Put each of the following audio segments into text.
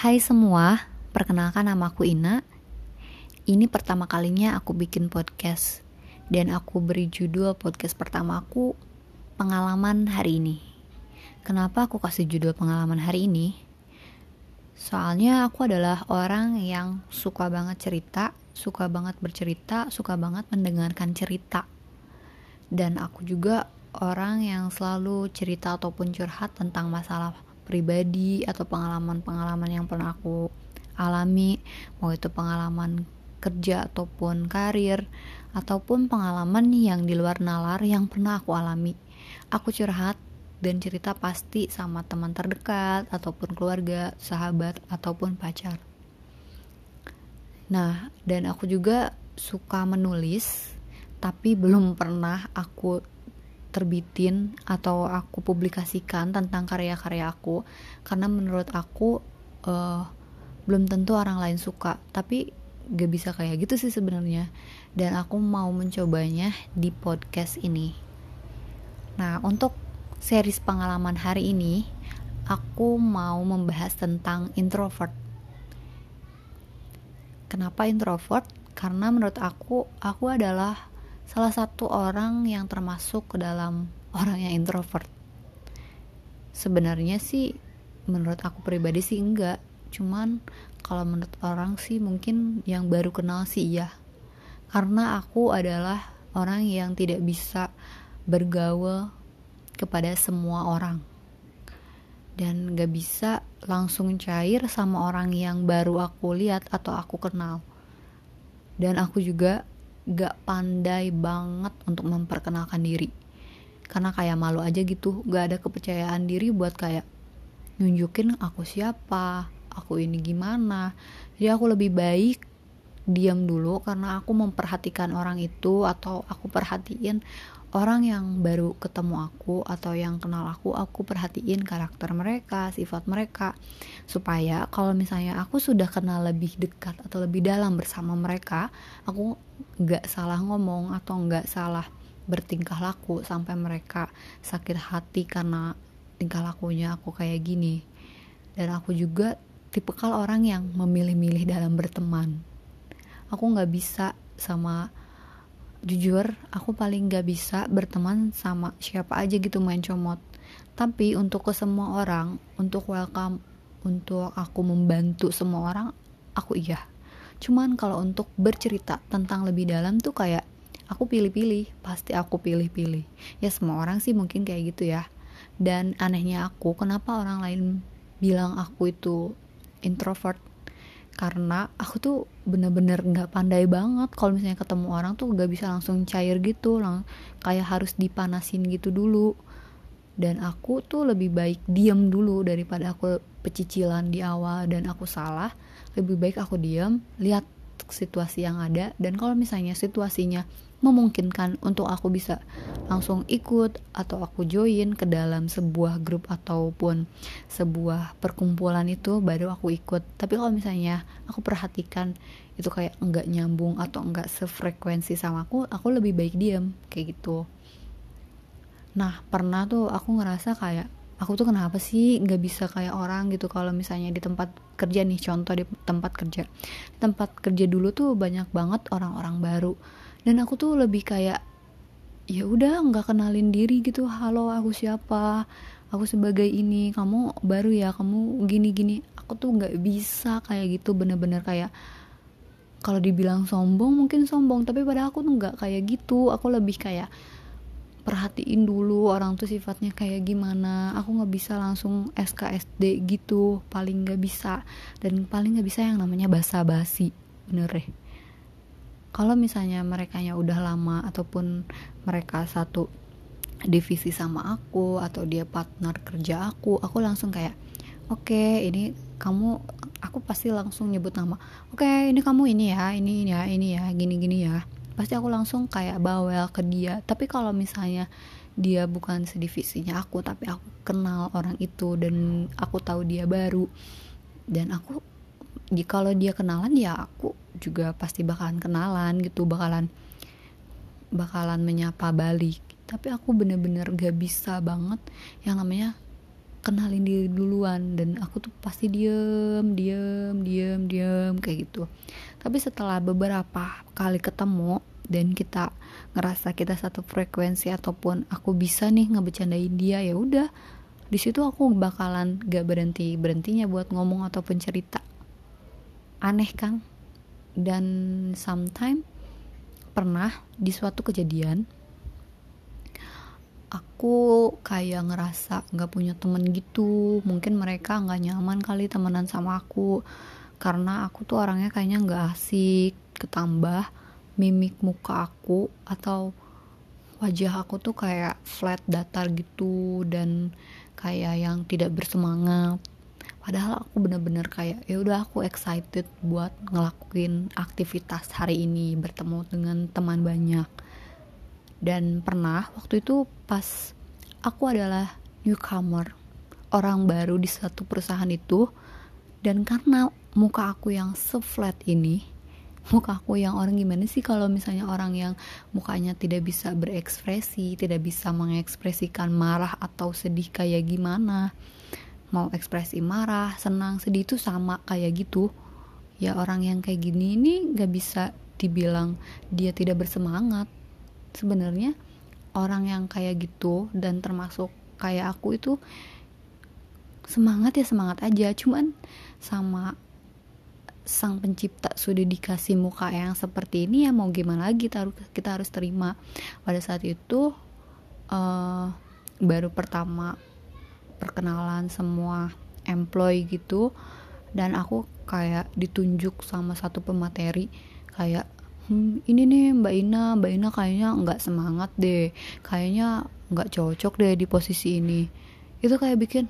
Hai semua, perkenalkan nama aku Ina. Ini pertama kalinya aku bikin podcast dan aku beri judul podcast pertama aku pengalaman hari ini. Kenapa aku kasih judul pengalaman hari ini? Soalnya aku adalah orang yang suka banget cerita, suka banget bercerita, suka banget mendengarkan cerita. Dan aku juga orang yang selalu cerita ataupun curhat tentang masalah pribadi atau pengalaman-pengalaman yang pernah aku alami mau itu pengalaman kerja ataupun karir ataupun pengalaman yang di luar nalar yang pernah aku alami aku curhat dan cerita pasti sama teman terdekat ataupun keluarga, sahabat ataupun pacar. Nah, dan aku juga suka menulis tapi belum pernah aku terbitin atau aku publikasikan tentang karya-karya aku karena menurut aku uh, belum tentu orang lain suka. Tapi gak bisa kayak gitu sih sebenarnya. Dan aku mau mencobanya di podcast ini. Nah untuk series pengalaman hari ini aku mau membahas tentang introvert. Kenapa introvert? Karena menurut aku aku adalah salah satu orang yang termasuk ke dalam orang yang introvert. Sebenarnya sih menurut aku pribadi sih enggak. Cuman kalau menurut orang sih mungkin yang baru kenal sih iya. Karena aku adalah orang yang tidak bisa bergaul kepada semua orang. Dan gak bisa langsung cair sama orang yang baru aku lihat atau aku kenal. Dan aku juga gak pandai banget untuk memperkenalkan diri. Karena kayak malu aja gitu gak ada kepercayaan diri buat kayak nunjukin aku siapa aku ini gimana. Jadi aku lebih baik diam dulu karena aku memperhatikan orang itu atau aku perhatiin orang yang baru ketemu aku atau yang kenal aku aku perhatiin karakter mereka sifat mereka. Supaya kalau misalnya aku sudah kenal lebih dekat atau lebih dalam bersama mereka aku nggak salah ngomong atau nggak salah bertingkah laku sampai mereka sakit hati karena tingkah lakunya aku kayak gini. Dan aku juga tipikal orang yang memilih-milih dalam berteman. Aku nggak bisa sama jujur aku paling gak bisa berteman sama siapa aja gitu main comot. Tapi untuk ke semua orang untuk welcome untuk aku membantu semua orang aku iya. Cuman kalau untuk bercerita tentang lebih dalam tuh kayak aku pilih-pilih pasti aku pilih-pilih. Ya semua orang sih mungkin kayak gitu ya. Dan anehnya aku kenapa orang lain bilang aku itu introvert karena aku tuh bener-bener nggak -bener pandai banget. Kalau misalnya ketemu orang tuh nggak bisa langsung cair gitu lang kayak harus dipanasin gitu dulu. Dan aku tuh lebih baik diam dulu daripada aku pecicilan di awal dan aku salah. Lebih baik aku diam lihat situasi yang ada. Dan kalau misalnya situasinya memungkinkan untuk aku bisa langsung ikut atau aku join ke dalam sebuah grup ataupun sebuah perkumpulan itu baru aku ikut. Tapi kalau misalnya aku perhatikan itu kayak enggak nyambung atau enggak sefrekuensi sama aku aku lebih baik diam kayak gitu. Nah pernah tuh aku ngerasa kayak aku tuh kenapa sih nggak bisa kayak orang gitu kalau misalnya di tempat kerja nih contoh di tempat kerja. Tempat kerja dulu tuh banyak banget orang-orang baru dan aku tuh lebih kayak ya udah nggak kenalin diri gitu. Halo aku siapa? Aku sebagai ini. Kamu baru ya? Kamu gini gini aku tuh nggak bisa kayak gitu. Bener-bener kayak kalau dibilang sombong mungkin sombong. Tapi pada aku tuh nggak kayak gitu. Aku lebih kayak perhatiin dulu orang tuh sifatnya kayak gimana. Aku nggak bisa langsung SKSD gitu. Paling nggak bisa. Dan paling nggak bisa yang namanya basa-basi. Bener deh kalau misalnya mereka nya udah lama ataupun mereka satu divisi sama aku atau dia partner kerja aku aku langsung kayak oke okay, ini kamu aku pasti langsung nyebut nama oke okay, ini kamu ini ya ini ya ini ya gini gini ya pasti aku langsung kayak bawel ke dia. Tapi kalau misalnya dia bukan sedivisinya aku tapi aku kenal orang itu dan aku tahu dia baru dan aku di kalau dia kenalan ya aku juga pasti bakalan kenalan gitu bakalan bakalan menyapa balik. Tapi aku bener-bener gak bisa banget yang namanya kenalin diri duluan. Dan aku tuh pasti diem diem diem diem kayak gitu. Tapi setelah beberapa kali ketemu dan kita ngerasa kita satu frekuensi ataupun aku bisa nih ngebecandain dia ya udah. Di situ aku bakalan gak berhenti berhentinya buat ngomong ataupun cerita aneh kan dan sometime pernah di suatu kejadian aku kayak ngerasa nggak punya temen gitu. Mungkin mereka nggak nyaman kali temenan sama aku. Karena aku tuh orangnya kayaknya nggak asik ketambah mimik muka aku atau wajah aku tuh kayak flat datar gitu dan kayak yang tidak bersemangat padahal aku bener-bener kayak ya udah aku excited buat ngelakuin aktivitas hari ini bertemu dengan teman banyak. Dan pernah waktu itu pas aku adalah newcomer orang baru di satu perusahaan itu dan karena muka aku yang se-flat ini muka aku yang orang gimana sih kalau misalnya orang yang mukanya tidak bisa berekspresi tidak bisa mengekspresikan marah atau sedih kayak gimana mau ekspresi marah senang sedih itu sama kayak gitu. Ya orang yang kayak gini ini gak bisa dibilang dia tidak bersemangat. Sebenarnya orang yang kayak gitu dan termasuk kayak aku itu semangat ya semangat aja. Cuman sama sang pencipta sudah dikasih muka yang seperti ini ya mau gimana lagi kita harus terima. Pada saat itu uh, baru pertama perkenalan semua employee gitu dan aku kayak ditunjuk sama satu pemateri kayak hmm, ini nih Mbak Ina Mbak Ina kayaknya nggak semangat deh kayaknya nggak cocok deh di posisi ini. Itu kayak bikin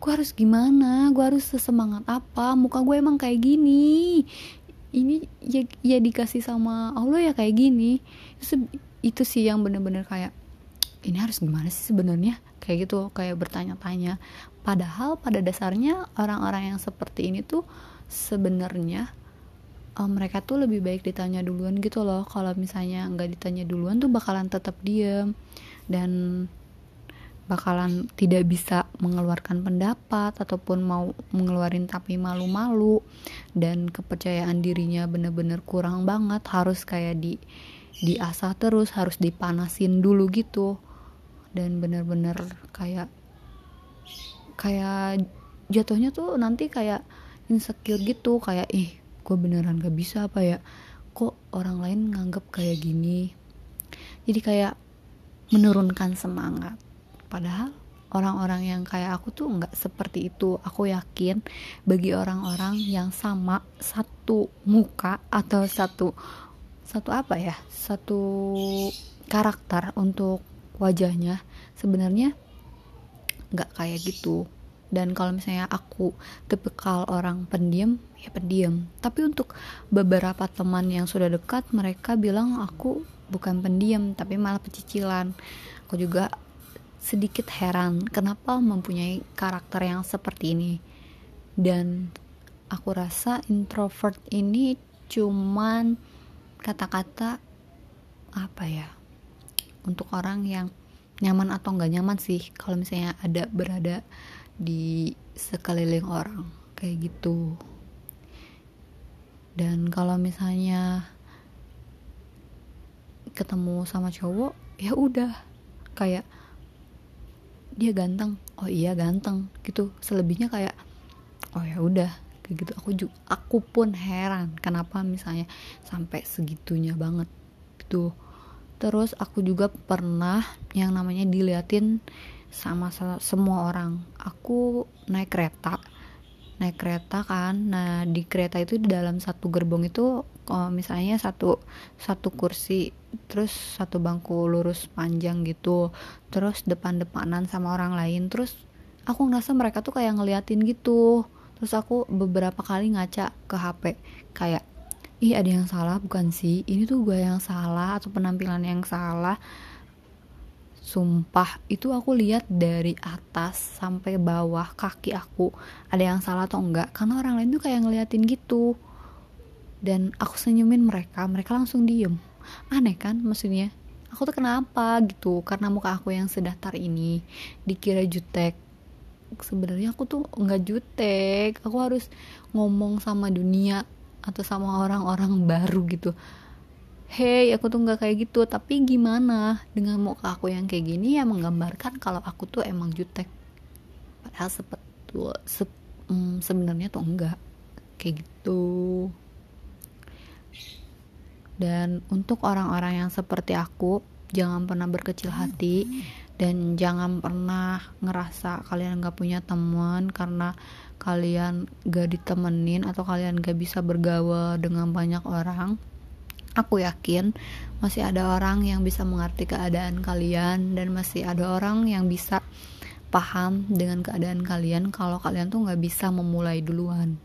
gue harus gimana? Gue harus sesemangat apa? Muka gue emang kayak gini. Ini ya, ya dikasih sama Allah ya kayak gini. Itu, itu sih yang bener-bener kayak ini harus gimana sih sebenarnya? Kayak gitu kayak bertanya-tanya. Padahal pada dasarnya orang-orang yang seperti ini tuh sebenarnya uh, mereka tuh lebih baik ditanya duluan gitu loh. Kalau misalnya nggak ditanya duluan tuh bakalan tetap diem dan bakalan tidak bisa mengeluarkan pendapat ataupun mau mengeluarin tapi malu-malu dan kepercayaan dirinya bener-bener kurang banget. Harus kayak di diasah terus harus dipanasin dulu gitu dan bener-bener kayak kayak jatuhnya tuh nanti kayak insecure gitu kayak ih gue beneran gak bisa apa ya? Kok orang lain nganggep kayak gini? Jadi kayak menurunkan semangat. Padahal orang-orang yang kayak aku tuh nggak seperti itu. Aku yakin bagi orang-orang yang sama satu muka atau satu satu apa ya? Satu karakter untuk wajahnya sebenarnya nggak kayak gitu. Dan kalau misalnya aku tipikal orang pendiam ya pendiam. Tapi untuk beberapa teman yang sudah dekat mereka bilang aku bukan pendiam tapi malah pecicilan. Aku juga sedikit heran kenapa mempunyai karakter yang seperti ini? Dan aku rasa introvert ini cuman kata-kata apa ya untuk orang yang nyaman atau nggak nyaman sih kalau misalnya ada berada di sekeliling orang kayak gitu. Dan kalau misalnya ketemu sama cowok ya udah kayak dia ganteng oh iya ganteng gitu. Selebihnya kayak oh ya udah kayak gitu. Aku juga aku pun heran kenapa misalnya sampai segitunya banget gitu terus aku juga pernah yang namanya diliatin sama semua orang. Aku naik kereta naik kereta kan. Nah di kereta itu di dalam satu gerbong itu misalnya satu satu kursi terus satu bangku lurus panjang gitu. Terus depan-depanan sama orang lain. Terus aku ngerasa mereka tuh kayak ngeliatin gitu. Terus aku beberapa kali ngaca ke HP kayak ih ada yang salah bukan sih ini tuh gue yang salah atau penampilan yang salah Sumpah, itu aku lihat dari atas sampai bawah kaki aku ada yang salah atau enggak karena orang lain tuh kayak ngeliatin gitu. Dan aku senyumin mereka, mereka langsung diem. Aneh kan maksudnya? Aku tuh kenapa gitu? Karena muka aku yang sedatar ini dikira jutek. sebenarnya aku tuh nggak jutek aku harus ngomong sama dunia atau sama orang-orang baru gitu. Hey aku tuh nggak kayak gitu tapi gimana? Dengan muka aku yang kayak gini ya menggambarkan kalau aku tuh emang jutek. Padahal sepetul se, mm, sebenarnya tuh enggak. Kayak gitu. Dan untuk orang-orang yang seperti aku jangan pernah berkecil hati dan jangan pernah ngerasa kalian gak punya teman karena kalian gak ditemenin atau kalian gak bisa bergaul dengan banyak orang aku yakin masih ada orang yang bisa mengerti keadaan kalian dan masih ada orang yang bisa paham dengan keadaan kalian kalau kalian tuh nggak bisa memulai duluan.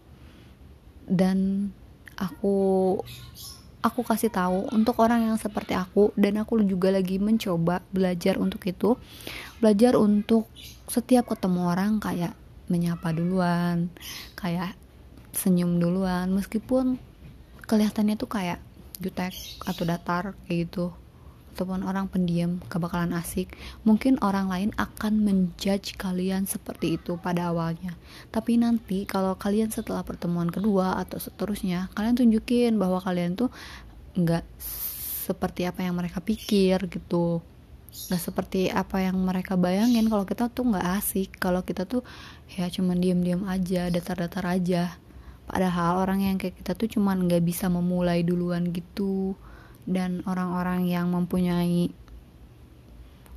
Dan aku aku kasih tahu untuk orang yang seperti aku dan aku juga lagi mencoba belajar untuk itu belajar untuk setiap ketemu orang kayak menyapa duluan kayak senyum duluan meskipun kelihatannya tuh kayak jutek atau datar kayak gitu. Ataupun orang pendiam gak bakalan asik. Mungkin orang lain akan menjudge kalian seperti itu pada awalnya. Tapi nanti kalau kalian setelah pertemuan kedua atau seterusnya kalian tunjukin bahwa kalian tuh nggak seperti apa yang mereka pikir gitu nggak seperti apa yang mereka bayangin kalau kita tuh nggak asik. Kalau kita tuh ya cuman diam-diam aja datar-datar aja. Padahal orang yang kayak kita tuh cuman nggak bisa memulai duluan gitu. Dan orang-orang yang mempunyai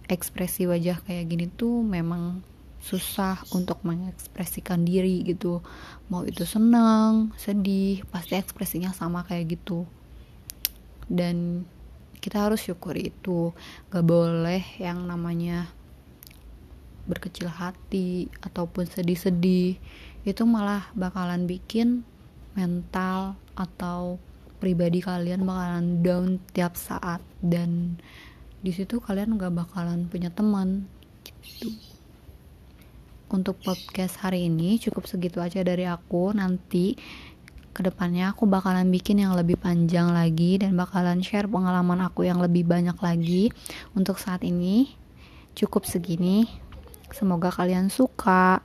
ekspresi wajah kayak gini tuh memang susah untuk mengekspresikan diri gitu. Mau itu senang sedih pasti ekspresinya sama kayak gitu. Dan kita harus syukuri itu gak boleh yang namanya berkecil hati ataupun sedih-sedih itu malah bakalan bikin mental atau pribadi kalian bakalan down tiap saat dan di situ kalian gak bakalan punya teman gitu. Untuk podcast hari ini cukup segitu aja dari aku. Nanti ke depannya aku bakalan bikin yang lebih panjang lagi dan bakalan share pengalaman aku yang lebih banyak lagi. Untuk saat ini cukup segini. Semoga kalian suka.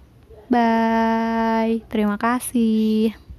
Bye. Terima kasih.